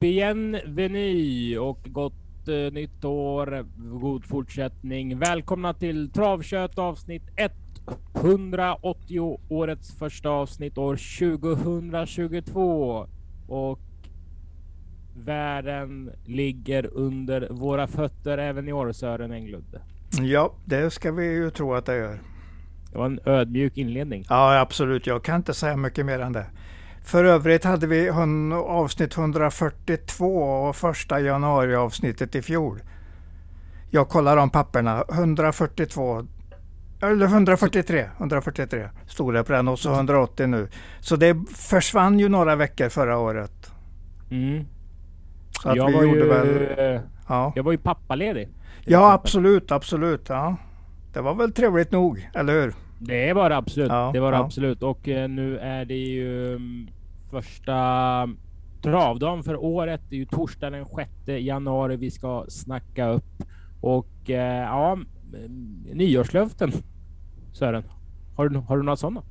bienvenue och gott eh, nytt år. God fortsättning. Välkomna till Travkött avsnitt 180. Årets första avsnitt år 2022 och världen ligger under våra fötter även i år Sören Englund. Ja, det ska vi ju tro att det gör. Det var en ödmjuk inledning. Ja, absolut. Jag kan inte säga mycket mer än det. För övrigt hade vi avsnitt 142 och första januari avsnittet i fjol. Jag kollar de papperna. 142 eller 143, 143 stod det på den och så 180 nu. Så det försvann ju några veckor förra året. Mm. Så jag, vi var gjorde ju, väl, ja. jag var ju pappaledig. Ja, absolut, absolut. Ja. Det var väl trevligt nog, eller hur? Det var det absolut. Ja, det var det ja. absolut. Och eh, nu är det ju um, första travdagen för året. Det är ju torsdag den 6 januari vi ska snacka upp. Och eh, ja, nyårslöften Sören. Har du, har du några sådana?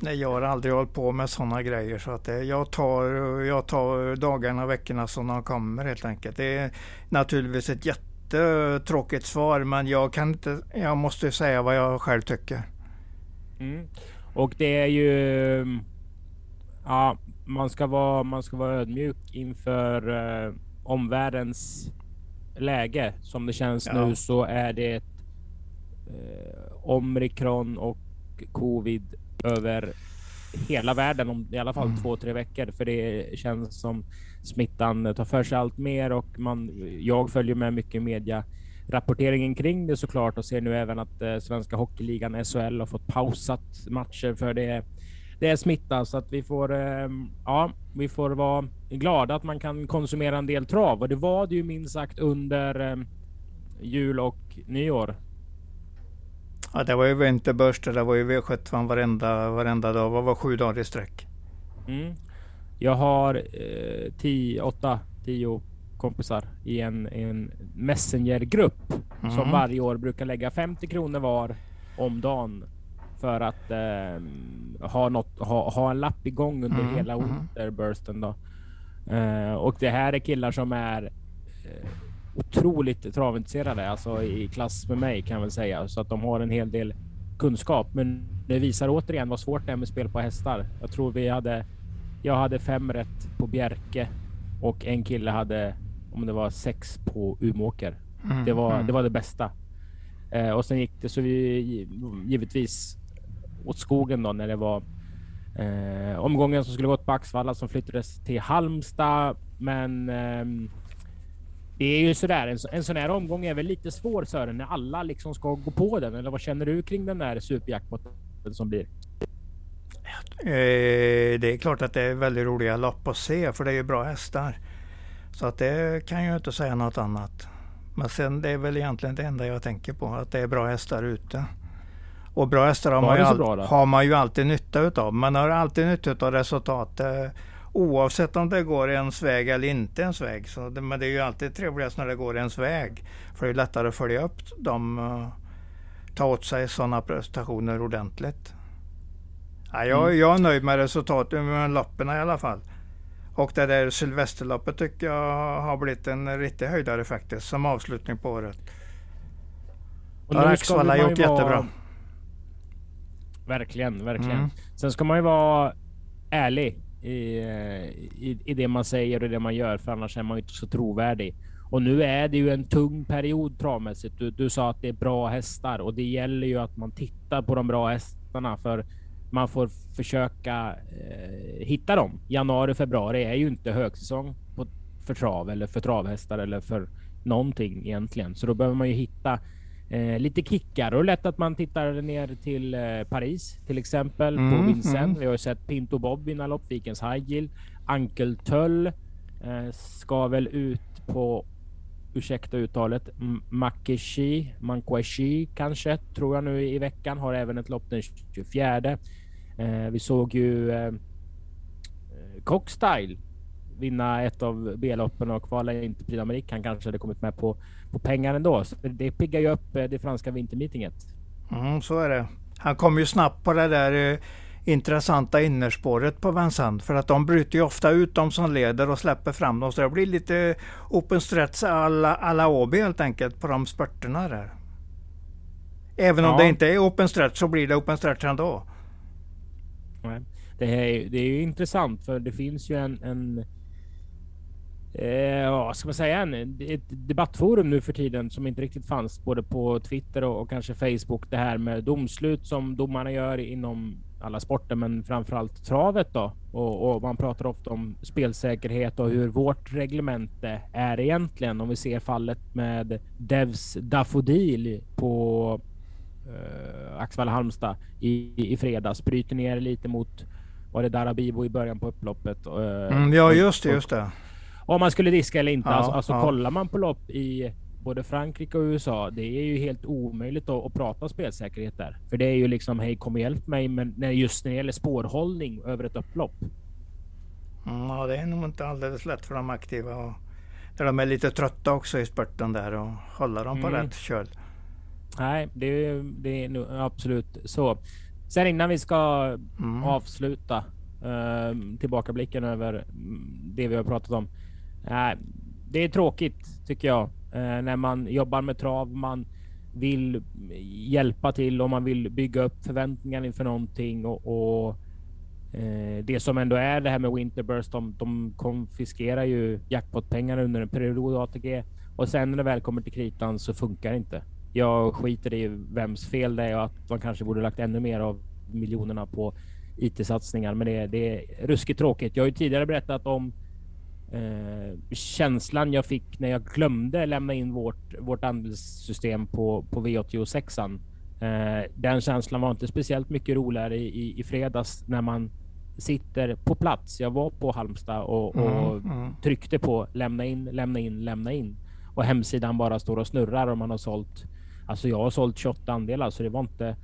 Nej, jag har aldrig hållit på med sådana grejer. Så att det, jag, tar, jag tar dagarna och veckorna som de kommer helt enkelt. Det är naturligtvis ett jättetråkigt svar men jag, kan inte, jag måste säga vad jag själv tycker. Mm. Och det är ju... Ja, man ska vara, man ska vara ödmjuk inför eh, omvärldens läge. Som det känns ja. nu så är det ett, eh, omikron och covid över hela världen om i alla fall mm. två, tre veckor. För det känns som smittan tar för sig allt mer och man, jag följer med mycket media rapporteringen kring det såklart och ser nu även att eh, svenska hockeyligan SHL har fått pausat matcher för det. Det är smitta så att vi får. Eh, ja, vi får vara glada att man kan konsumera en del trav och det var det ju minst sagt under eh, jul och nyår. Ja, det var ju vinterbörs, det var ju V75 varenda, varenda dag. Det var sju dagar i sträck. Mm. Jag har eh, tio, åtta, tio kompisar i en, en Messengergrupp mm. som varje år brukar lägga 50 kronor var om dagen för att eh, ha, något, ha, ha en lapp igång under mm. hela mm. winterbursten. Då. Eh, och det här är killar som är eh, otroligt travintresserade, alltså i klass med mig kan jag väl säga, så att de har en hel del kunskap. Men det visar återigen vad svårt det är med spel på hästar. Jag tror vi hade. Jag hade fem rätt på Bjerke och en kille hade om det var sex på Umåker. Mm, det, var, mm. det var det bästa. Eh, och sen gick det så vi givetvis åt skogen då när det var eh, omgången som skulle gått på Axvalla som flyttades till Halmstad. Men eh, det är ju sådär. En, en sån här omgång är väl lite svår Sören när alla liksom ska gå på den. Eller vad känner du kring den där superjackpotten som blir? Eh, det är klart att det är väldigt roliga lopp att se för det är ju bra hästar. Så att det kan jag inte säga något annat. Men sen det är väl egentligen det enda jag tänker på, att det är bra hästar ute. Och bra hästar har, man ju, all, har man ju alltid nytta utav. Man har alltid nytta av resultat. Eh, oavsett om det går ens väg eller inte ens väg. Så det, men det är ju alltid trevligast när det går ens väg. För det är lättare att följa upp dem. Uh, ta åt sig sådana prestationer ordentligt. Ja, jag, mm. jag är nöjd med resultatet med loppen i alla fall. Och det där Sylvesterloppet tycker jag har blivit en riktig höjdare faktiskt som avslutning på året. Och har Axvalla gjort vara... jättebra. Verkligen, verkligen. Mm. Sen ska man ju vara ärlig i, i, i det man säger och det man gör, för annars är man ju inte så trovärdig. Och nu är det ju en tung period travmässigt. Du, du sa att det är bra hästar och det gäller ju att man tittar på de bra hästarna för man får försöka eh, hitta dem. Januari, februari är ju inte högsäsong på, för trav eller för travhästar eller för någonting egentligen. Så då behöver man ju hitta eh, lite kickar och lätt att man tittar ner till eh, Paris till exempel mm, på Vincent. Mm. Vi har ju sett Pinto Bob vinna lopp, Vikens High Yield. Ankeltöll eh, ska väl ut på ursäkta uttalet, Makeshi, Mankweshi kanske, tror jag nu i veckan, har även ett lopp den 24. Eh, vi såg ju eh, Cockstyle vinna ett av B-loppen och kvala in till Prix d'Amérique. Han kanske hade kommit med på, på pengar ändå. Så det piggar ju upp eh, det franska vintermeetinget. Mm, så är det. Han kom ju snabbt på det där eh, intressanta innerspåret på Vincennes. För att de bryter ju ofta ut de som leder och släpper fram dem. Så det blir lite open stretch alla, alla Åby helt enkelt på de spurterna där. Även om ja. det inte är open stretch så blir det open stretch ändå. Det, är, det är ju intressant för det finns ju en, en eh, vad ska man säga, en, ett debattforum nu för tiden som inte riktigt fanns både på Twitter och, och kanske Facebook. Det här med domslut som domarna gör inom alla sporter, men framförallt travet då. Och, och, man pratar ofta om spelsäkerhet och hur vårt reglemente är egentligen. Om vi ser fallet med Devs Dafodil på eh, Axvalla Halmstad i, i fredags. Bryter ner lite mot var det Darabibo i början på upploppet. Eh, mm, ja, just det, just det. Om man skulle diska eller inte. Ja, alltså, alltså ja. kollar man på lopp i både Frankrike och USA. Det är ju helt omöjligt att, att prata spelsäkerhet där, för det är ju liksom hej, kom och hjälp mig. Men när just när det gäller spårhållning över ett upplopp. Mm, ja, det är nog inte alldeles lätt för de aktiva. Och, där de är lite trötta också i spurten där och hålla dem på mm. rätt köl. Nej, det är, det är nog absolut så. Sen innan vi ska mm. avsluta uh, tillbakablicken över mm, det vi har pratat om. Uh, det är tråkigt tycker jag Eh, när man jobbar med trav. Man vill hjälpa till och man vill bygga upp förväntningar inför någonting och, och eh, det som ändå är det här med Winterburst. De, de konfiskerar ju jackpotpengarna under en period ATG och sen när det väl kommer till kritan så funkar det inte jag skiter i vems fel det är och att man kanske borde lagt ännu mer av miljonerna på IT-satsningar. Men det, det är ruskigt tråkigt. Jag har ju tidigare berättat om eh, känslan jag fick när jag glömde lämna in vårt, vårt andelssystem på, på V86. Eh, den känslan var inte speciellt mycket roligare i, i, i fredags när man sitter på plats. Jag var på Halmstad och, och mm, mm. tryckte på lämna in, lämna in, lämna in och hemsidan bara står och snurrar och man har sålt Alltså jag har sålt 28 andelar så det var inte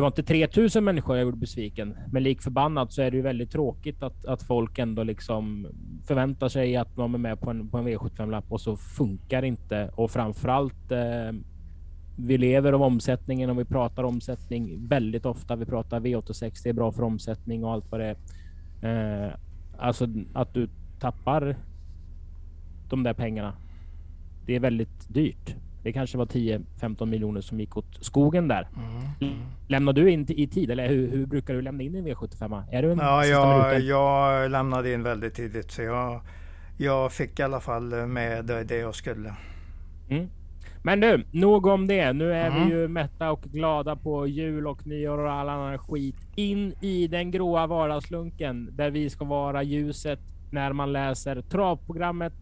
det var inte 3000 människor jag gjorde besviken, men lik förbannat så är det ju väldigt tråkigt att, att folk ändå liksom förväntar sig att de är med på en, på en V75-lapp och så funkar inte. Och framförallt eh, vi lever av omsättningen och vi pratar omsättning väldigt ofta. Vi pratar V86, det är bra för omsättning och allt vad det är. Eh, alltså att du tappar de där pengarna. Det är väldigt dyrt. Det kanske var 10-15 miljoner som gick åt skogen där. Mm. Lämnar du in i tid eller hur, hur, brukar du lämna in en V75? Är du en ja, jag, jag lämnade in väldigt tidigt så jag, jag fick i alla fall med det jag skulle. Mm. Men du, nog om det. Nu är mm. vi ju mätta och glada på jul och nyår och all annan skit. In i den gråa vardagslunken där vi ska vara ljuset när man läser travprogrammet.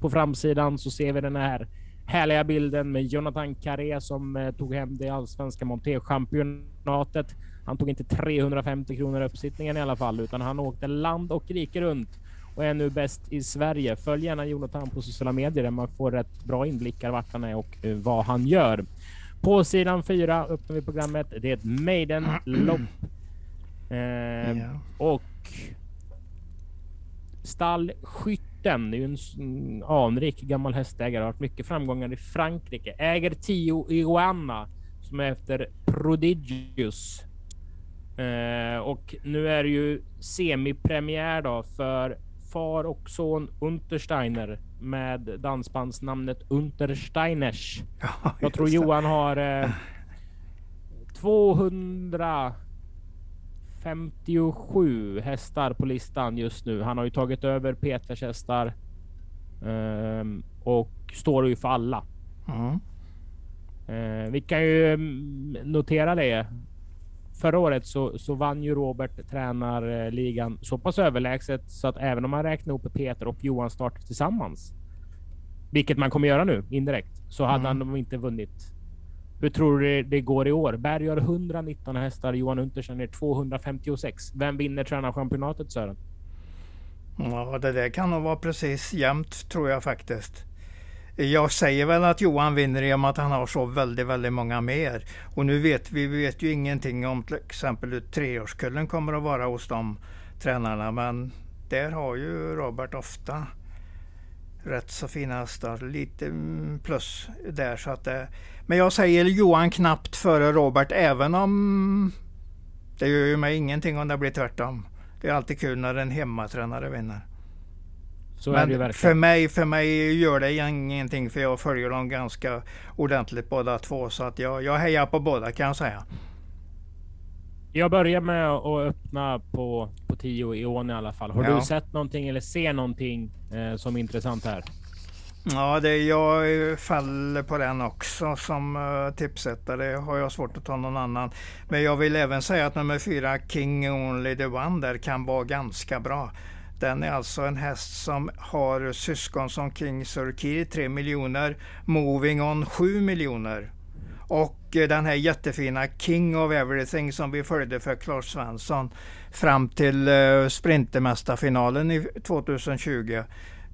På framsidan så ser vi den här härliga bilden med Jonathan Carré som eh, tog hem det allsvenska monterchampionatet. Han tog inte 350 kronor uppsittningen i alla fall, utan han åkte land och rike runt och är nu bäst i Sverige. Följ gärna Jonathan på sociala medier där man får rätt bra inblickar vart han är och eh, vad han gör. På sidan fyra öppnar vi programmet. Det är ett Maiden-lopp. Eh, yeah. Och stallskytt Skytten, det är ju en anrik gammal hästägare, har haft mycket framgångar i Frankrike. Äger Tio Iguana som är efter Prodigious. Eh, och nu är det ju semipremiär då för far och son Untersteiner med dansbandsnamnet Untersteiners. Ja, Jag tror Johan har eh, 200 57 hästar på listan just nu. Han har ju tagit över Peters hästar um, och står ju för alla. Mm. Uh, vi kan ju mm, notera det. Förra året så, så vann ju Robert tränarligan så pass överlägset så att även om man räknar ihop Peter och Johan start tillsammans, vilket man kommer göra nu indirekt, så hade mm. han inte vunnit hur tror du det går i år? Berg har 119 hästar, Johan Untersen är 256. Vem vinner tränarchampionatet Sören? Ja, det där kan nog vara precis jämnt tror jag faktiskt. Jag säger väl att Johan vinner i och med att han har så väldigt, väldigt många mer. Och nu vet vi, vi vet ju ingenting om till exempel hur treårskullen kommer att vara hos de tränarna. Men där har ju Robert ofta rätt så fina hästar. Lite mm, plus där. Så att det, men jag säger Johan knappt före Robert även om Det gör ju mig ingenting om det blir tvärtom. Det är alltid kul när en hemmatränare vinner. Så Men för mig, för mig gör det ingenting för jag följer dem ganska ordentligt båda två. Så att jag, jag hejar på båda kan jag säga. Jag börjar med att öppna på, på 10 i ån i alla fall. Har ja. du sett någonting eller ser någonting eh, som är intressant här? Ja, det, jag faller på den också som uh, tipsättare. har jag svårt att ta någon annan. Men jag vill även säga att nummer fyra, King Only the One, där kan vara ganska bra. Den är alltså en häst som har syskon som King Surkir 3 miljoner, Moving On 7 miljoner. Och den här jättefina King of Everything som vi följde för Claes Svensson fram till uh, Sprintermästarfinalen i 2020.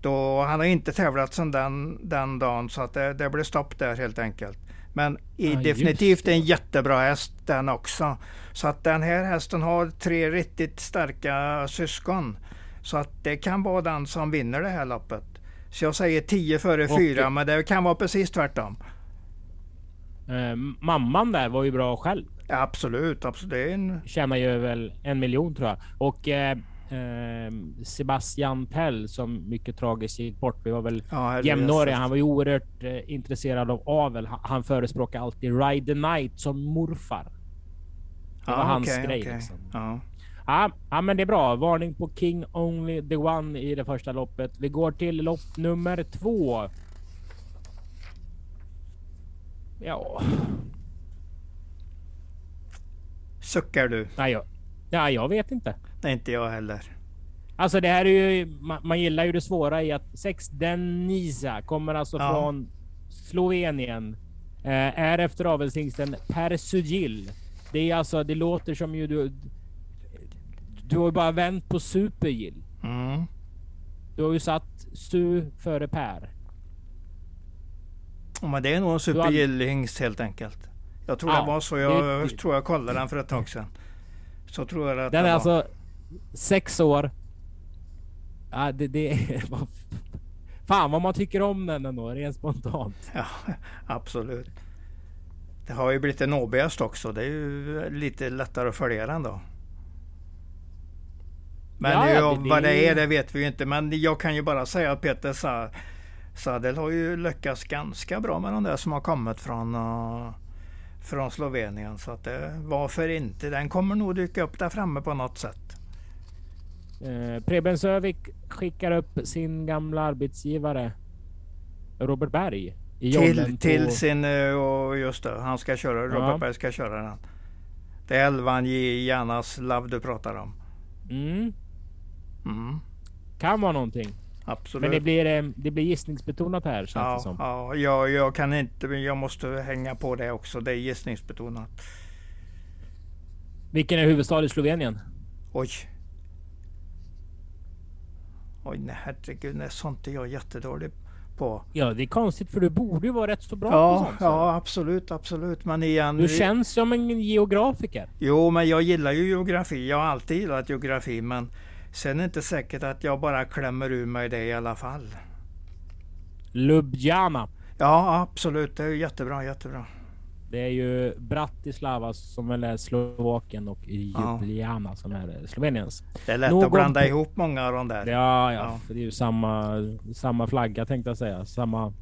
Då, han har inte tävlat sedan den, den dagen så att det, det blev stopp där helt enkelt. Men ah, definitivt en jättebra häst den också. Så att den här hästen har tre riktigt starka syskon. Så att det kan vara den som vinner det här loppet. Så jag säger 10 före 4, men det kan vara precis tvärtom. Eh, mamman där var ju bra själv. Absolut, absolut. En... Tjänar ju väl en miljon tror jag. Och eh, eh, Sebastian Pell som mycket tragiskt gick bort. Vi var väl ja, jämnåriga. Han var ju oerhört eh, intresserad av avel. Han, han förespråkar alltid Ride the Night som morfar. Det var ah, hans okay, grej. Okay. Liksom. Ja. Ja, ja, men det är bra. Varning på King Only the One i det första loppet. Vi går till lopp nummer två. Ja. Suckar du? Nej, jag, ja, jag vet inte. Nej, inte jag heller. Alltså det här är ju, man, man gillar ju det svåra i att Sex Denisa kommer alltså ja. från Slovenien. Eh, är efter avelshingsten Persugil. Det är alltså, det låter som ju du, du har ju bara vänt på Supergill. Mm. Du har ju satt Su före Per. Men det är nog en supergillhingst helt enkelt. Jag tror ja, det var så. Jag det, tror jag kollade den för ett tag sedan. Så tror jag att Den är var. alltså sex år. Ja, det, det är... Fan vad man tycker om den ändå, rent spontant. Ja, absolut. Det har ju blivit en åbäst också. Det är ju lite lättare att följa den då. Men ja, ja, det, vad det är det vet vi ju inte. Men jag kan ju bara säga att Peter sa, Sadel har ju lyckats ganska bra med de där som har kommit från, uh, från Slovenien. Så att det, varför inte? Den kommer nog dyka upp där framme på något sätt. Eh, Preben Sövik skickar upp sin gamla arbetsgivare Robert Berg. till, till sin, uh, och just det, han ska köra, Robert ja. Berg ska köra den. Det är elvan Janas Love du pratar om. Mm. Mm. Kan vara någonting. Absolut. Men det blir, eh, det blir gissningsbetonat här känns ja, det som. Ja, jag, jag kan inte, men jag måste hänga på det också. Det är gissningsbetonat. Vilken är huvudstad i Slovenien? Oj. Oj, nej herregud, nej, sånt är jag jättedålig på. Ja, det är konstigt för du borde ju vara rätt så bra ja, på sånt. Så. Ja, absolut, absolut. Men igen. Du känns som en geografiker. Jo, men jag gillar ju geografi. Jag har alltid gillat geografi, men Sen är det inte säkert att jag bara klämmer ur mig det i alla fall. Ljubljana. Ja, absolut. Det är jättebra, jättebra. Det är ju Bratislava som väl är Slovakien och Ljubljana ja. som är Sloveniens. Det är lätt Någon att blanda ihop många av de där. Ja, ja, ja. det är ju samma, samma flagga tänkte jag säga. Samma,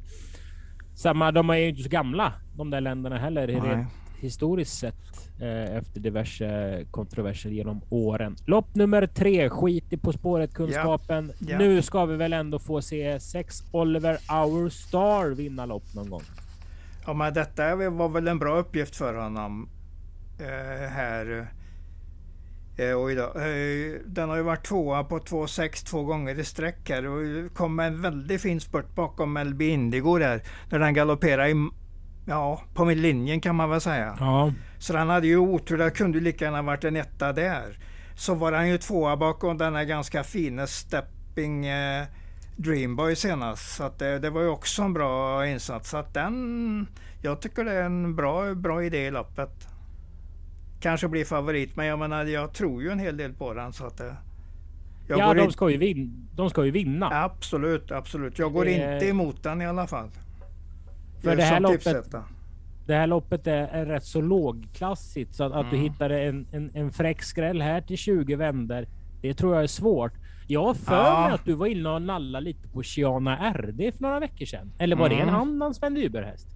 samma, de är ju inte så gamla de där länderna heller. Rent historiskt sett eh, efter diverse kontroverser genom åren. Lopp nummer tre, skit i På spåret-kunskapen. Ja. Ja. Nu ska vi väl ändå få se sex Oliver Our Star vinna lopp någon gång. Ja, men detta var väl en bra uppgift för honom eh, här. Eh, oj då. Eh, den har ju varit tvåa på 2,6 två gånger i sträck här och kom med en väldigt fin spurt bakom Melby Indigo där. När den galopperade i ja, på min linjen kan man väl säga. Ja. Så han hade ju otur, det kunde lika gärna varit en etta där. Så var han ju tvåa bakom den här ganska fina Stepping eh, Dreamboy senast. Så det, det, var ju också en bra insats. Så att den, jag tycker det är en bra, bra idé i loppet. Kanske blir favorit, men jag menar jag tror ju en hel del på den. Så att det, ja, de ska, ju vinna. de ska ju vinna. Absolut, absolut. Jag går det... inte emot den i alla fall. För det här loppet. det här loppet är, är rätt så lågklassigt så att, mm. att du hittade en, en, en fräck skräll här till 20 vänder. Det tror jag är svårt. Jag har för ja. mig att du var inne och nallade lite på Chiana RD för några veckor sedan. Eller var mm. det en mm. annan Sven Dyrberg-häst?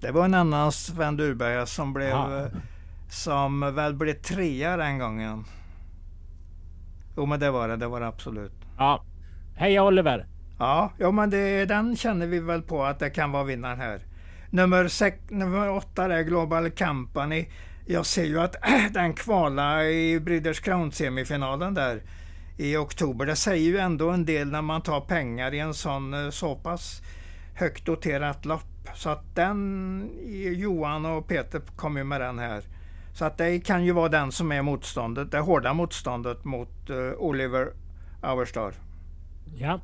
Det var en annan Sven Dyrberg som blev ja. som väl blev trea den gången. Jo men det var det, det var det absolut. Ja. Heja Oliver! Ja, ja men det, den känner vi väl på att det kan vara vinnaren här. Nummer, sex, nummer åtta är Global Company. Jag ser ju att den kvalar i Breeders Crown semifinalen där i oktober. Det säger ju ändå en del när man tar pengar i en sån eh, så pass högt doterat lopp. Så att den, Johan och Peter kom ju med den här. Så att det kan ju vara den som är motståndet, det hårda motståndet mot uh, Oliver Auerstar. Ja.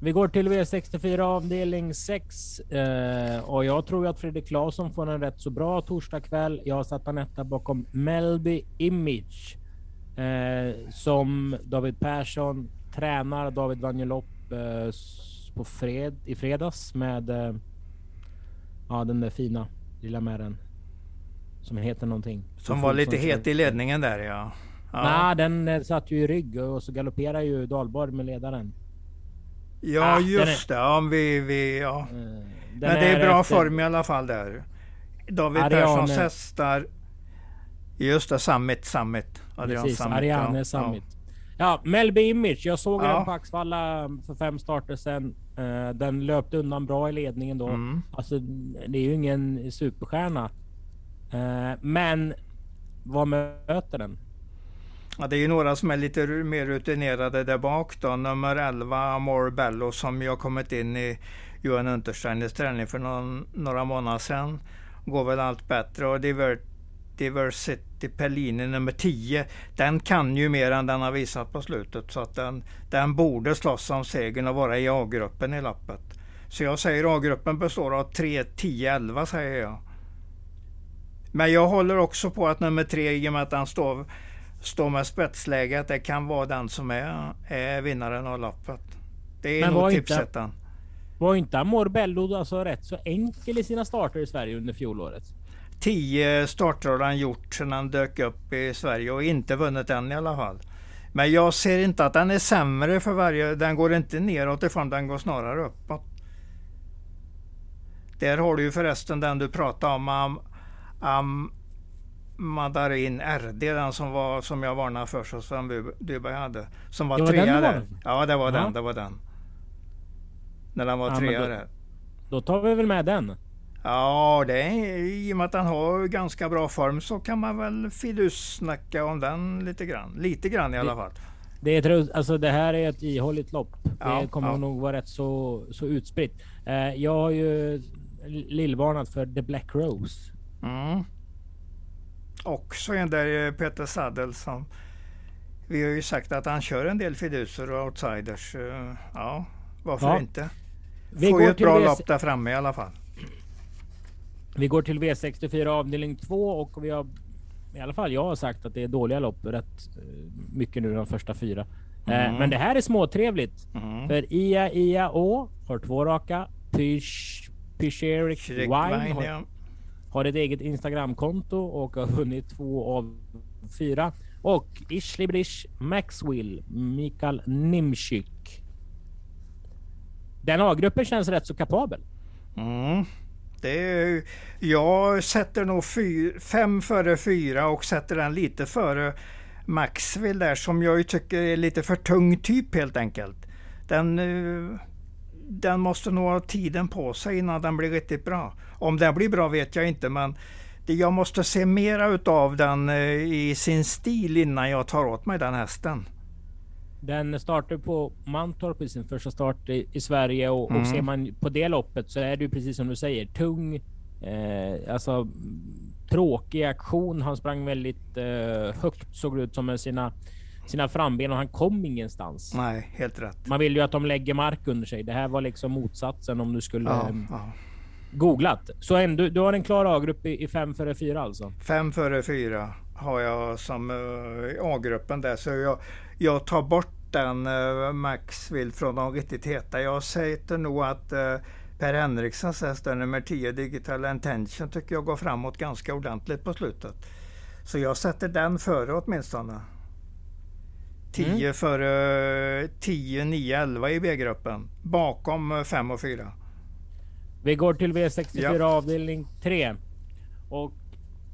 Vi går till V64 avdelning 6 eh, och jag tror att Fredrik Claesson får en rätt så bra torsdag kväll. Jag har satt en etta bakom Melby Image eh, som David Persson tränar David Vanjelop eh, på fred, i fredags med eh, ja, den där fina lilla märren som heter någonting. Som var lite het i ledningen där ja. ja. Nej, den eh, satt ju i rygg och så galopperar ju Dahlborg med ledaren. Ja, ah, just är... det. Om vi, vi, ja. Mm. Men det är, är bra efter... form i alla fall där. David. Perssons hästar. Just det, Summit, Summit. Adrian Precis, Summit, Ariane ja. Summit. Ja, Melby Image. Jag såg ja. den på Axvalla för fem starter sedan. Uh, den löpte undan bra i ledningen då. Mm. Alltså, det är ju ingen superstjärna. Uh, men vad möter den? Ja, det är ju några som är lite mer rutinerade där bak då. Nummer 11, Amor Bello, som ju har kommit in i Johan Untersteiners träning för någon, några månader sedan. Går väl allt bättre och Diver, Diversity Pellini nummer 10, den kan ju mer än den har visat på slutet. Så att den, den borde slåss om segern och vara i A-gruppen i lappet. Så jag säger A-gruppen består av 3, 10, 11 säger jag. Men jag håller också på att nummer 3, i och med att den står står med spetsläge att det kan vara den som är, är vinnaren av loppet. Det är Men nog tipsettan. Var inte Amorbello alltså rätt så enkel i sina starter i Sverige under fjolåret? Tio starter har han gjort sedan han dök upp i Sverige och inte vunnit än i alla fall. Men jag ser inte att den är sämre för varje... Den går inte neråt ifrån, den går snarare uppåt. Där har du ju förresten den du pratade om, um, um, Madarin RD, den som, var, som jag varnade för, som Dubai hade. Som var, var trea där. Ja, det var ja. den. Det var den. När den var ja, trea där. Då tar vi väl med den. Ja, det är, i och med att den har ganska bra form så kan man väl snacka om den lite grann. Lite grann i alla fall. Det, är, alltså det här är ett ihålligt lopp. Ja, det kommer ja. nog vara rätt så, så utspritt. Eh, jag har ju lillvarnat för The Black Rose. Mm också en där eh, Peter Saddel som vi har ju sagt att han kör en del fiduser och outsiders. Eh, ja, varför ja. inte? Vi Får ju ett bra lopp där framme i alla fall. Vi går till V64 avdelning 2 och vi har i alla fall jag har sagt att det är dåliga lopp rätt eh, mycket nu de första fyra. Mm. Men det här är småtrevligt. Mm. För Ia Ia Å har två raka. Pysch Pyscheric Wine har, har ett eget Instagramkonto och har vunnit två av fyra. Och Ishley Brish Maxwell Mikael Nimczyk. Den A-gruppen känns rätt så kapabel. Mm. Det är, jag sätter nog fyr, fem före fyra och sätter den lite före Maxwell där som jag tycker är lite för tung typ helt enkelt. Den, eh, den måste nog ha tiden på sig innan den blir riktigt bra. Om den blir bra vet jag inte men jag måste se mera utav den eh, i sin stil innan jag tar åt mig den hästen. Den startar på Mantorp i sin första start i, i Sverige och, mm. och, ser man på det loppet så är det ju precis som du säger tung, eh, alltså tråkig aktion. Han sprang väldigt eh, högt såg det ut som med sina sina framben och han kom ingenstans. Nej, helt rätt. Man vill ju att de lägger mark under sig. Det här var liksom motsatsen om du skulle ja, ja. googlat. Så ändå, du har en klar A-grupp i, i fem före fyra alltså? Fem före fyra har jag som uh, A-gruppen där. Så jag, jag tar bort den uh, Maxwell från de riktigt heta. Jag säger nog att uh, Per Henriksens häst, nummer 10, Digital Intention, tycker jag går framåt ganska ordentligt på slutet. Så jag sätter den före åtminstone. 10 mm. före 10, 9, 11 i B-gruppen. Bakom 5 och 4. Vi går till V64 ja. avdelning 3. Och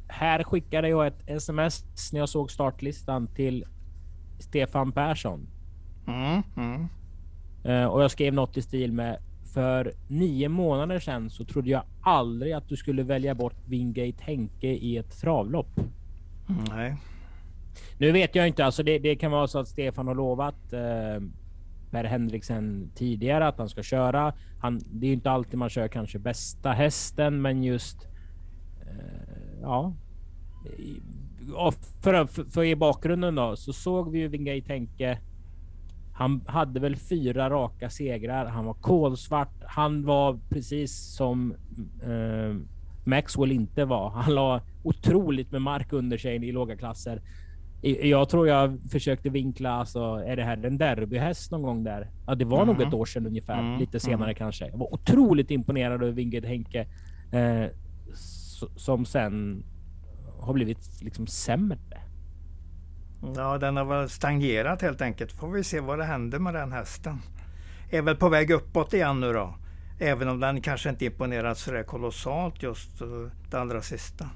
här skickade jag ett sms när jag såg startlistan till Stefan Persson. Mm, mm. Uh, och jag skrev något i stil med för nio månader sedan så trodde jag aldrig att du skulle välja bort Wingate Henke i ett travlopp. Nej. Nu vet jag inte, alltså det, det kan vara så att Stefan har lovat eh, Per Henriksen tidigare att han ska köra. Han, det är inte alltid man kör kanske bästa hästen, men just eh, ja. För, för, för i bakgrunden då så såg vi ju Wingate Tänke. Han hade väl fyra raka segrar. Han var kolsvart. Han var precis som eh, Maxwell inte var. Han la otroligt med mark under sig i låga klasser. Jag tror jag försökte vinkla, alltså, är det här en derbyhäst någon gång där? Ja, det var mm. nog ett år sedan ungefär, mm. lite senare mm. kanske. Jag var otroligt imponerad över Winged Henke eh, som sen har blivit liksom sämre. Ja, den har väl stagnerat helt enkelt. Får vi se vad det händer med den hästen. Är väl på väg uppåt igen nu då. Även om den kanske inte imponerat så där kolossalt just eh, det allra sista.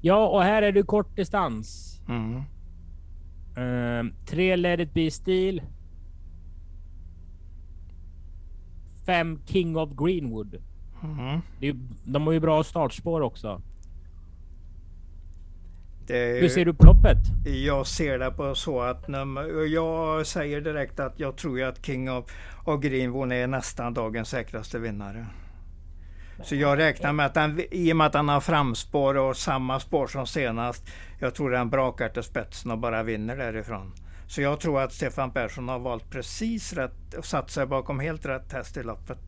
Ja, och här är du kort distans. Mm. Uh, tre Let it be stil. Fem King of Greenwood. Mm. Det är, de har ju bra startspår också. Det, Hur ser du på loppet? Jag ser det på så att jag säger direkt att jag tror att King of, of Greenwood är nästan dagens säkraste vinnare. Så jag räknar med att han, i och med att han har framspår och samma spår som senast, jag tror han brakar till spetsen och bara vinner därifrån. Så jag tror att Stefan Persson har valt precis rätt och satt sig bakom helt rätt häst i loppet.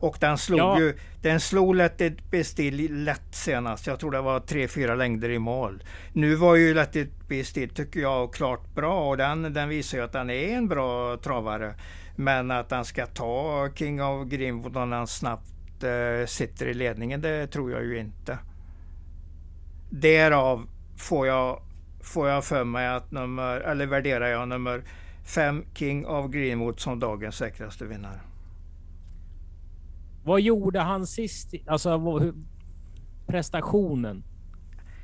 Och den slog ja. ju, den slog lätt Bestill lätt senast. Jag tror det var tre fyra längder i mål. Nu var ju lätt Bestill tycker jag klart bra och den, den visar ju att han är en bra travare. Men att han ska ta King of Greenwood om han snabbt eh, sitter i ledningen, det tror jag ju inte. Därav får jag, får jag för mig att nummer, eller värderar jag nummer fem King of Greenwood som dagens säkraste vinnare. Vad gjorde han sist? Alltså prestationen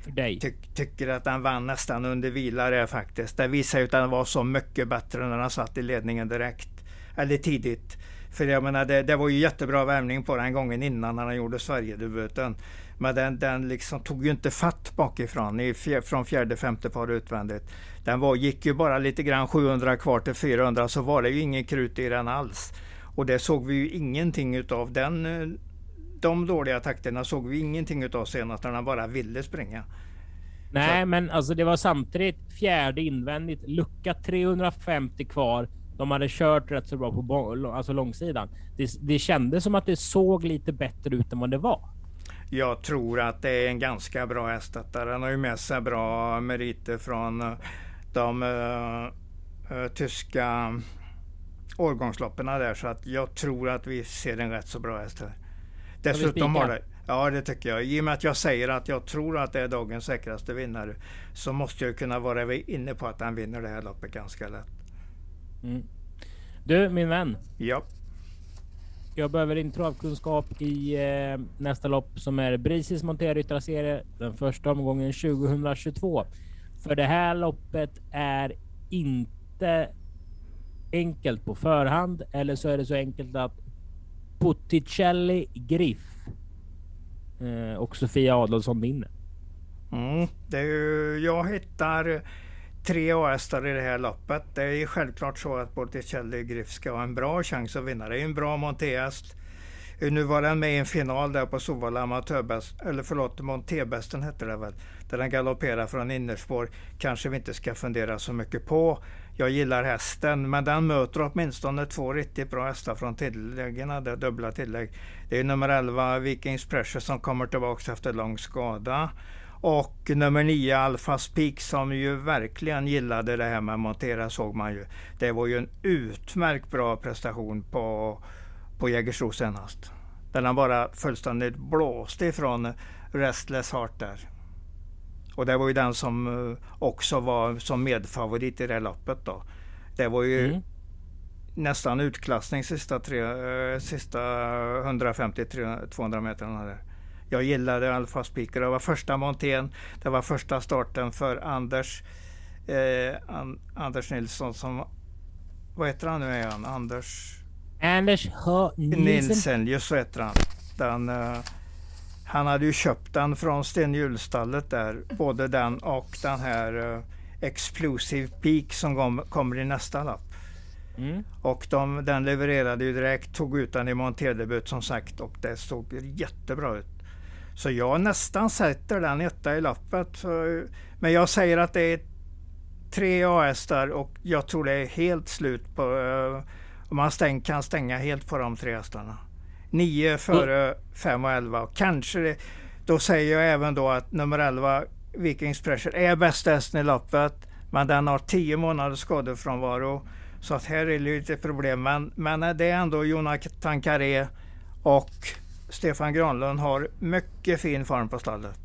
för dig? Ty, tycker att han vann nästan under vila faktiskt. Det visar ju att han var så mycket bättre när han satt i ledningen direkt. Eller tidigt. För jag menar, det, det var ju jättebra värmning på den gången innan han gjorde Sverigedebuten. Men den, den liksom tog ju inte fatt bakifrån i, från fjärde, femte par utvändigt. Den var, gick ju bara lite grann 700 kvar till 400 så var det ju ingen krut i den alls. Och det såg vi ju ingenting utav. Den, de dåliga takterna såg vi ingenting utav senast när han bara ville springa. Nej, så. men alltså det var samtidigt fjärde invändigt, lucka 350 kvar de hade kört rätt så bra på alltså långsidan. Det, det kändes som att det såg lite bättre ut än vad det var. Jag tror att det är en ganska bra häst. Den har ju med sig bra meriter från eh, de uh, uh, tyska årgångsloppen där. Så att jag tror att vi ser en rätt så bra häst här. Dessutom har det, Ja, det tycker jag. I och med att jag säger att jag tror att det är dagens säkraste vinnare så måste jag kunna vara inne på att han vinner det här loppet ganska lätt. Mm. Du min vän. Ja. Jag behöver din travkunskap i eh, nästa lopp som är Brisis monterryttarserie den första omgången 2022. För det här loppet är inte enkelt på förhand eller så är det så enkelt att Botticelli Griff eh, och Sofia Adolfsson vinner. Mm, det är ju, jag hittar tre A-hästar i det här loppet. Det är självklart så att Botticelli Griff ska ha en bra chans att vinna. Det är en bra montéhäst. Nu var den med i en final där på Sovalla Amatörbäst, eller förlåt, Montébästen hette det väl, där den galopperar från innerspår. Kanske vi inte ska fundera så mycket på. Jag gillar hästen, men den möter åtminstone två riktigt bra hästar från tilläggen, det dubbla tillägg. Det är nummer 11 Vikings Pressure som kommer tillbaka efter lång skada. Och nummer 9 Alfa Peak som ju verkligen gillade det här med att montera såg man ju. Det var ju en utmärkt bra prestation på, på Jägersro senast. Där han bara fullständigt blåste ifrån Restless Heart där. Och det var ju den som eh, också var som medfavorit i det loppet då. Det var ju mm. nästan utklassning sista, tre, eh, sista 150-200 meterna där. Jag gillade Alfa Speaker. Det var första montén. Det var första starten för Anders eh, An Anders Nilsson som... Vad heter han nu igen? Anders... Anders H. Nilsson. Nilsen, just så heter han. Den, uh, han hade ju köpt den från Sten Hjulstallet där. Både den och den här uh, Explosive Peak som kom, kommer i nästa lapp. Mm. Och de, den levererade ju direkt, tog ut den i monterdebut som sagt och det såg jättebra ut. Så jag nästan sätter den etta i lappet. Men jag säger att det är tre där och jag tror det är helt slut på... Uh, man stäng, kan stänga helt på de tre hästarna. Nio före fem och elva. Kanske det, då säger jag även då att nummer elva Vikings Pressure är bästa hästen i loppet. Men den har tio månaders skadefrånvaro. Så att här är det lite problem. Men, men det är ändå Jonathan Carré och Stefan Granlund har mycket fin form på stallet.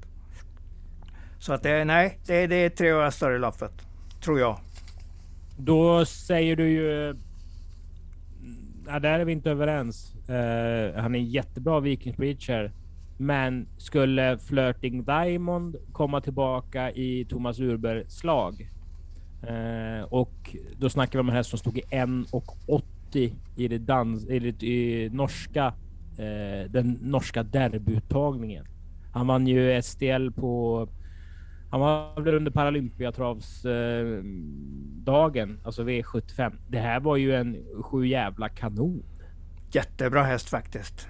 Så att det är, nej, det, det är tre år större loppet. Tror jag. Då säger du ju... Ja, där är vi inte överens. Uh, han är en jättebra Vikings Breacher. Men skulle Flirting Diamond komma tillbaka i Thomas Urbergs slag uh, eh, och då snackar vi om en häst som stod i 1,80 i det dans i det i norska uh, den norska derbyuttagningen. Han vann ju STL på han var väl under Paralympiatravsdagen, eh, alltså V75. Det här var ju en sju jävla kanon. Jättebra häst faktiskt.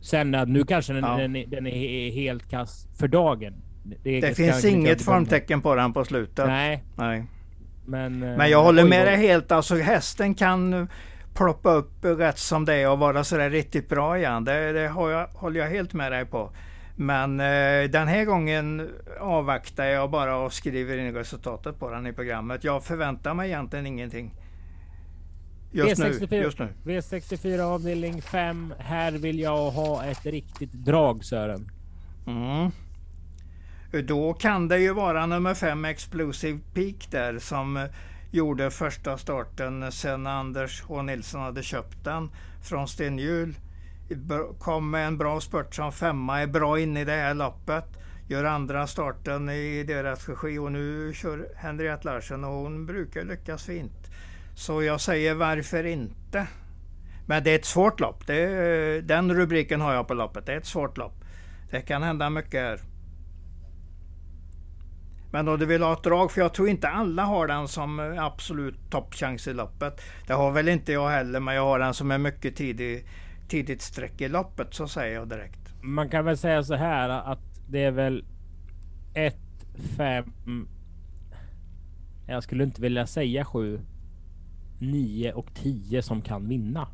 Sen nu kanske den, ja. den, den är helt kass för dagen. Det, det finns inget formtecken på den på slutet. Nej. Nej. Men, eh, Men jag håller med dig helt. Alltså hästen kan ploppa upp rätt som det är och vara sådär riktigt bra igen. Det, det jag, håller jag helt med dig på. Men eh, den här gången avvaktar jag bara och skriver in resultatet på den i programmet. Jag förväntar mig egentligen ingenting. Just, V64, nu, just nu. V64 avdelning 5. Här vill jag ha ett riktigt drag Sören. Mm. Då kan det ju vara nummer 5 Explosive Peak där som gjorde första starten sen Anders H Nilsson hade köpt den från Sten Hjul kom med en bra spurt som femma, är bra inne i det här loppet. Gör andra starten i deras regi och nu kör Henriette Larsen och hon brukar lyckas fint. Så jag säger varför inte? Men det är ett svårt lopp. Det, den rubriken har jag på loppet. Det är ett svårt lopp. Det kan hända mycket här. Men om du vill ha ett drag, för jag tror inte alla har den som absolut toppchans i loppet. Det har väl inte jag heller, men jag har den som är mycket tidig tidigt streck i loppet så säger jag direkt. Man kan väl säga så här att det är väl 1, 5. Jag skulle inte vilja säga 7, 9 och 10 som kan vinna.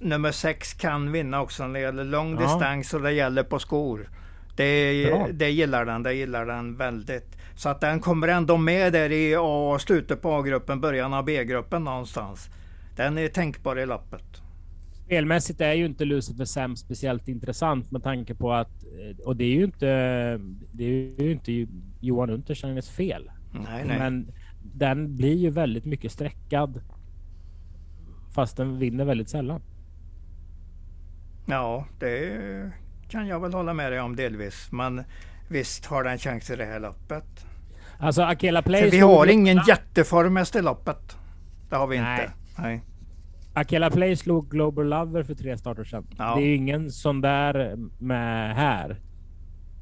Nummer 6 kan vinna också när det gäller lång ja. distans och det gäller på skor. Det, det gillar den, det gillar den väldigt. Så att den kommer ändå med där i A, slutet på A-gruppen, början av B-gruppen någonstans. Den är tänkbar i loppet. Spelmässigt är ju inte Lucifer Sam speciellt intressant med tanke på att, och det är ju inte, det är ju inte Johan Untersteiners fel. Nej, nej. Men den blir ju väldigt mycket streckad. Fast den vinner väldigt sällan. Ja, det kan jag väl hålla med dig om delvis. Men visst har den chans i det här loppet. Alltså Akela Play. För vi har ingen jätteform efter loppet. Det har vi Nej. inte. Nej. Akela Play slog Global Lover för tre starter sedan. Ja. Det är ingen sån där med här.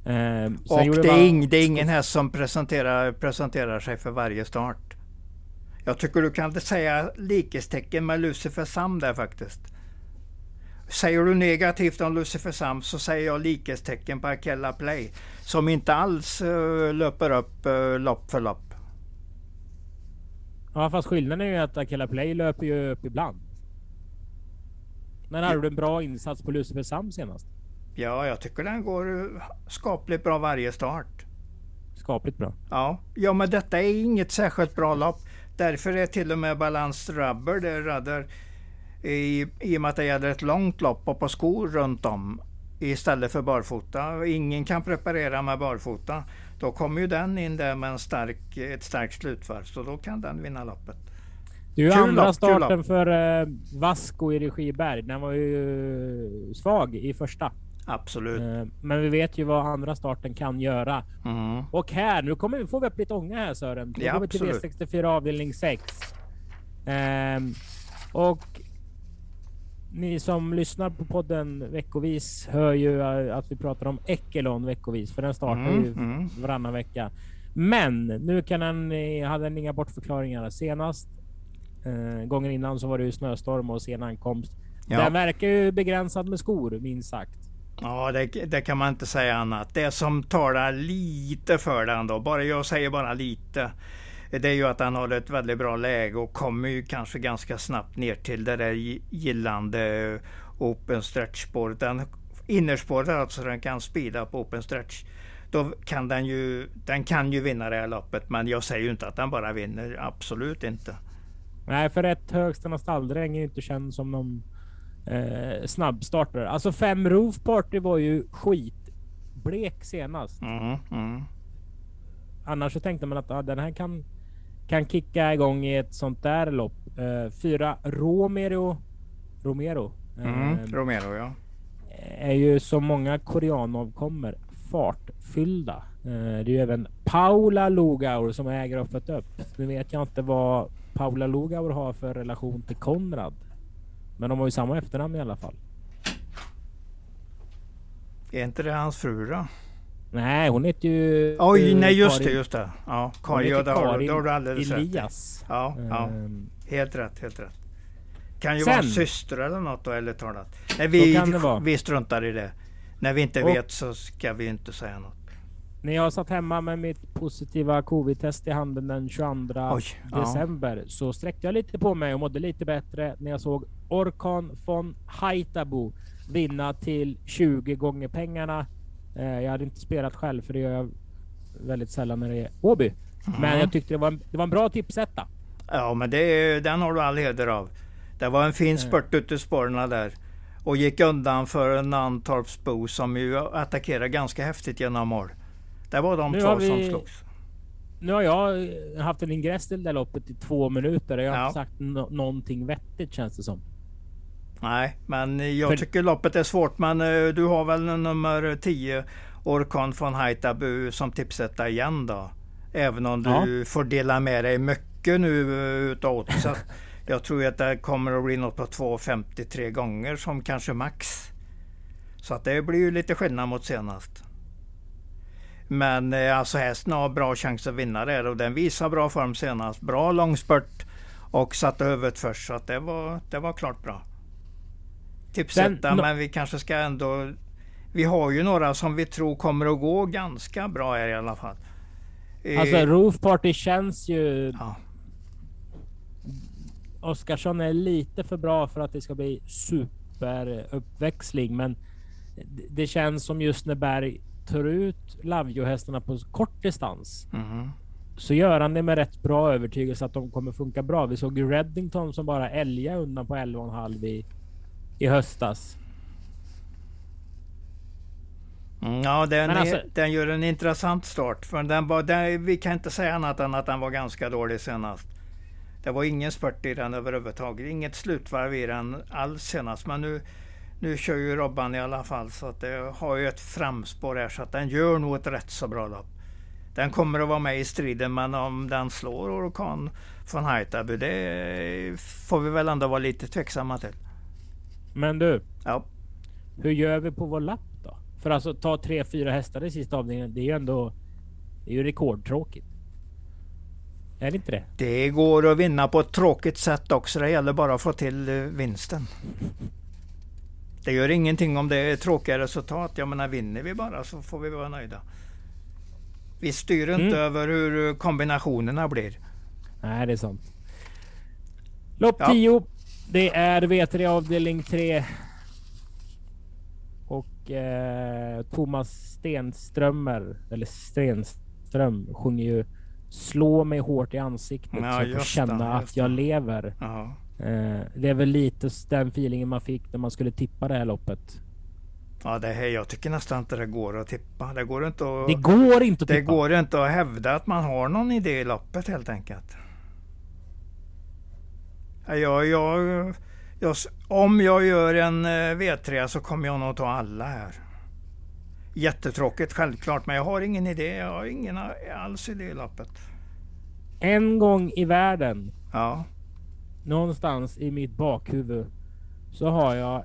Eh, och det är, ing, det är ingen häst som presenterar, presenterar sig för varje start. Jag tycker du kan säga likhetstecken med Lucifer Sam där faktiskt. Säger du negativt om Lucifer Sam så säger jag likhetstecken på Akella Play. Som inte alls uh, löper upp uh, lopp för lopp. Ja fast skillnaden är ju att Akella Play löper ju upp ibland. När hade du en bra insats på Lucifer Sam senast? Ja, jag tycker den går skapligt bra varje start. Skapligt bra? Ja, ja men detta är inget särskilt bra lopp. Därför är till och med Balans Rubber, det Rudder, I, I och med att det gäller ett långt lopp och på skor runt om istället för barfota. Ingen kan preparera med barfota. Då kommer ju den in där med en stark, ett starkt slutvarv, så då kan den vinna loppet. Det är ju andra lopp, starten för eh, Vasco i Regiberg. Den var ju svag i första. Absolut. Eh, men vi vet ju vad andra starten kan göra. Mm. Och här, nu kommer vi, får vi upp lite ånga här Sören. Nu ja, går vi till V64 avdelning 6. Eh, och ni som lyssnar på podden veckovis hör ju att vi pratar om Ekelon veckovis, för den startar mm, ju mm. varannan vecka. Men nu kan den, hade den inga bortförklaringar. Senast eh, gången innan så var det ju snöstorm och sen ankomst. Ja. Den verkar ju begränsad med skor, minst sagt. Ja, det, det, kan man inte säga annat. Det som talar lite för den då, bara jag säger bara lite, det är ju att han har ett väldigt bra läge och kommer ju kanske ganska snabbt ner till det där gillande open stretch-spåret. Innerspåret alltså, den kan speeda på open stretch. Då kan den ju, den kan ju vinna det här loppet, men jag säger ju inte att den bara vinner. Absolut inte. Nej, för ett högsta stalldräng är inte känd som någon eh, snabbstartare. Alltså fem Roof Party var ju skitblek senast. Mm, mm. Annars så tänkte man att ah, den här kan kan kicka igång i ett sånt där lopp. Uh, fyra Romero. Romero. Mm, uh, Romero ja. Är ju som många koreanov kommer fartfyllda. Uh, det är ju även Paula Lugaur som äger och fött upp. Nu vet jag inte vad Paula Lugaur har för relation till Konrad. Men de har ju samma efternamn i alla fall. Är inte det hans fru då? Nej, hon heter ju... Oj, nej just Karin, det, just det. Ja, Karin, ja, det har, det har du alldeles Elias. rätt Ja, ja. Um, helt rätt, helt rätt. Kan ju sen, vara syster eller något då, eller talat. Nej, vi, vi struntar i det. När vi inte och, vet så ska vi inte säga något. När jag satt hemma med mitt positiva covid-test i handen den 22 Oj, december ja. så sträckte jag lite på mig och mådde lite bättre när jag såg Orkan von Haitabu vinna till 20 gånger pengarna Eh, jag hade inte spelat själv för det gör jag väldigt sällan när det är Åby. Mm. Men jag tyckte det var en, det var en bra tipsetta. Ja, men det, den har du all heder av. Det var en fin eh. spurt ute i spåren där. Och gick undan för Nantorpsbo som ju attackerade ganska häftigt genom mål. Det var de nu två vi, som slogs. Nu har jag haft en ingress till det loppet i två minuter och jag har ja. inte sagt no någonting vettigt känns det som. Nej, men jag För... tycker loppet är svårt. Men uh, du har väl nummer 10 Orkan från Haitabu som tipsetta igen då? Även om du ja. får dela med dig mycket nu uh, utav oddset. jag tror att det kommer att bli något på 2,53 gånger som kanske max. Så att det blir ju lite skillnad mot senast. Men eh, alltså hästen har bra chans att vinna det och den visar bra form senast. Bra långspurt och satte huvudet först så att det var, det var klart bra tipsetta, Den, men vi kanske ska ändå... Vi har ju några som vi tror kommer att gå ganska bra här i alla fall. Alltså eh, Roof Party känns ju... Ja. Oskarsson är lite för bra för att det ska bli superuppväxling, men det känns som just när Berg tar ut Lavio-hästarna på kort distans. Mm. Så gör han det med rätt bra övertygelse att de kommer funka bra. Vi såg ju Reddington som bara älgade undan på 11,5 i i höstas. Mm, ja, den, alltså, är, den gör en intressant start. För den var, den, vi kan inte säga annat än att den var ganska dålig senast. Det var ingen spurt i den överhuvudtaget. Inget slutvarv i den alls senast. Men nu, nu kör ju Robban i alla fall. Så att det har ju ett framspår här. Så att den gör nog ett rätt så bra lopp. Den kommer att vara med i striden. Men om den slår Orkan från Haitabu. Det får vi väl ändå vara lite tveksamma till. Men du. Ja. Hur gör vi på vår lapp då? För alltså ta tre, fyra hästar i sista avdelningen. Det är ju ändå. Det är ju rekordtråkigt. Är det inte det? Det går att vinna på ett tråkigt sätt också. Det gäller bara att få till eh, vinsten. Det gör ingenting om det är tråkiga resultat. Jag menar vinner vi bara så får vi vara nöjda. Vi styr inte mm. över hur kombinationerna blir. Nej, det är sant. Lopp 10. Ja. Det är V3 avdelning 3. Och eh, Thomas Stenströmer, eller Stenström, sjunger ju Slå mig hårt i ansiktet ja, så jag får känna det, att jag lever. Aha. Eh, det är väl lite den feelingen man fick när man skulle tippa det här loppet. Ja, det här, jag tycker nästan inte det går att tippa. Det går inte att, det går inte att det tippa. går inte att hävda att man har någon idé i loppet helt enkelt. Jag, jag, jag, om jag gör en eh, V3 så kommer jag nog ta alla här. Jättetråkigt självklart, men jag har ingen idé. Jag har ingen alls idé i loppet. En gång i världen. Ja. Någonstans i mitt bakhuvud så har jag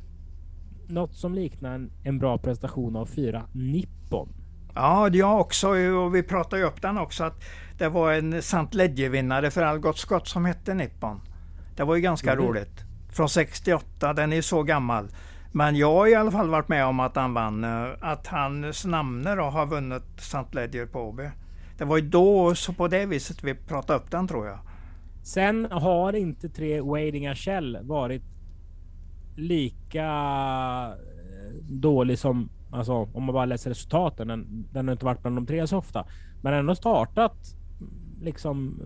något som liknar en, en bra prestation av fyra Nippon. Ja, jag också. Och vi pratade ju upp den också. att Det var en St. Ledger-vinnare för Algot Scott som hette Nippon. Det var ju ganska mm. roligt. Från 68, den är så gammal. Men jag har i alla fall varit med om att han vann. Eh, att hans namne då har vunnit St. Ledger på Åby. Det var ju då, så på det viset vi pratade upp den tror jag. Sen har inte tre Wadinga Shell varit lika eh, dålig som, alltså om man bara läser resultaten. Den, den har inte varit bland de tre så ofta. Men ändå startat liksom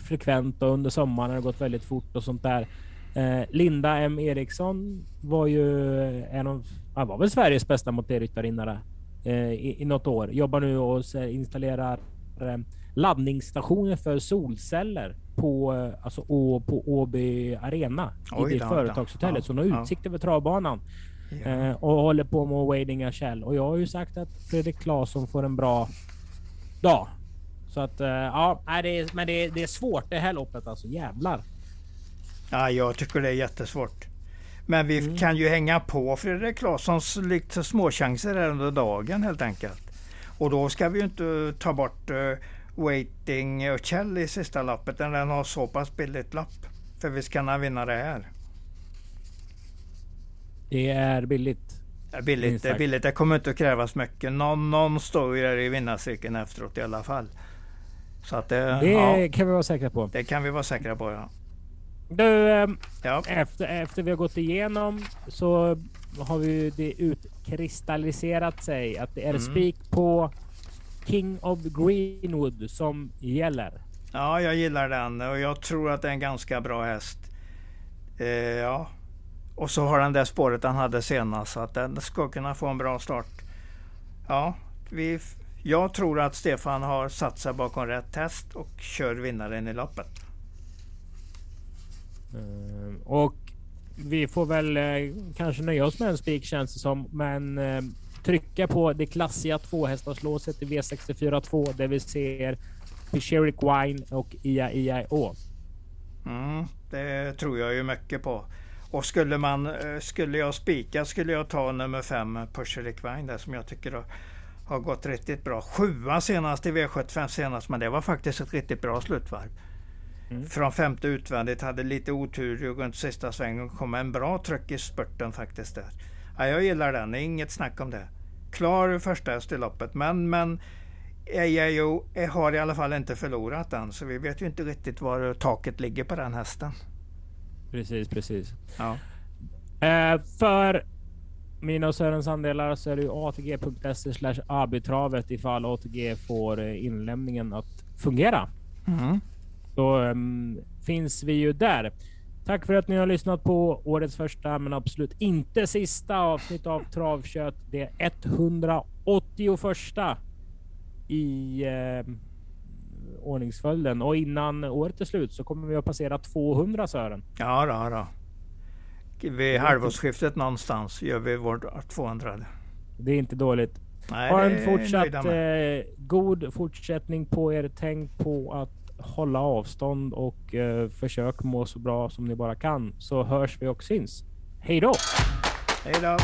frekvent och under sommaren har det gått väldigt fort och sånt där. Eh, Linda M Eriksson var ju en av, han var väl Sveriges bästa mopedryttarinna eh, i, i något år. Jobbar nu och installerar eh, laddningsstationer för solceller på, alltså, på Åby Arena Oj, i det företagshotellet. Ja, så hon har utsikt ja. över travbanan. Ja. Och håller på med Wading Shell. Och jag har ju sagt att Fredrik Claesson får en bra dag. Så att eh, ja, det är, men det är, det är svårt det här loppet alltså. Jävlar. Ja, jag tycker det är jättesvårt. Men vi mm. kan ju hänga på Fredrik Claessons lite småchanser här under dagen helt enkelt. Och då ska vi ju inte ta bort uh, Waiting och Kjell i sista loppet när den har så pass billigt lopp. För vi ska kunna vinna det här. Det är billigt. Det är billigt, det är billigt. Det kommer inte att krävas mycket. Någon, någon står ju där i vinnarcirkeln efteråt i alla fall. Så att det, det ja, kan vi vara säkra på. Det kan vi vara säkra på ja. Du, ehm, ja. efter, efter vi har gått igenom så har vi det utkristalliserat sig att det är mm. spik på King of Greenwood som gäller. Ja, jag gillar den och jag tror att det är en ganska bra häst. Eh, ja, och så har den det spåret han hade senast så att den ska kunna få en bra start. Ja, vi, jag tror att Stefan har satt sig bakom rätt häst och kör vinnaren i loppet. Uh, och vi får väl uh, kanske nöja oss med en spik känns det som. Men uh, trycka på det klassiga tvåhästarslåset i V64 2 där vi ser Pisheric Wine och IAIAO. Mm, det tror jag ju mycket på. Och skulle, man, skulle jag spika skulle jag ta nummer 5 Pisheric Wine där som jag tycker har, gått riktigt bra. Sjua senast i V75 senast men det var faktiskt ett riktigt bra slutvarv. Mm. Från femte utvändigt, hade lite otur runt sista svängen. Kom en bra tryck i spurten faktiskt där. Ja, jag gillar den, inget snack om det. Klar första häst i loppet, men, men AIO har i alla fall inte förlorat den. Så vi vet ju inte riktigt var taket ligger på den hästen. Precis, precis. Ja. Eh, för mina och Sörens andelar så är det ju atg.se slash abitravet ifall ATG får eh, inlämningen att fungera. Mm så um, finns vi ju där. Tack för att ni har lyssnat på årets första, men absolut inte sista avsnitt av Travkött. Det är 181 i eh, ordningsföljden och innan året är slut så kommer vi att passera 200 Sören. Ja, då, då. Vid halvårsskiftet någonstans gör vi vår 200. Det är inte dåligt. Nej, ha en fortsatt eh, god fortsättning på er. Tänk på att hålla avstånd och eh, försök må så bra som ni bara kan så hörs vi och syns. Hej då! Hej då!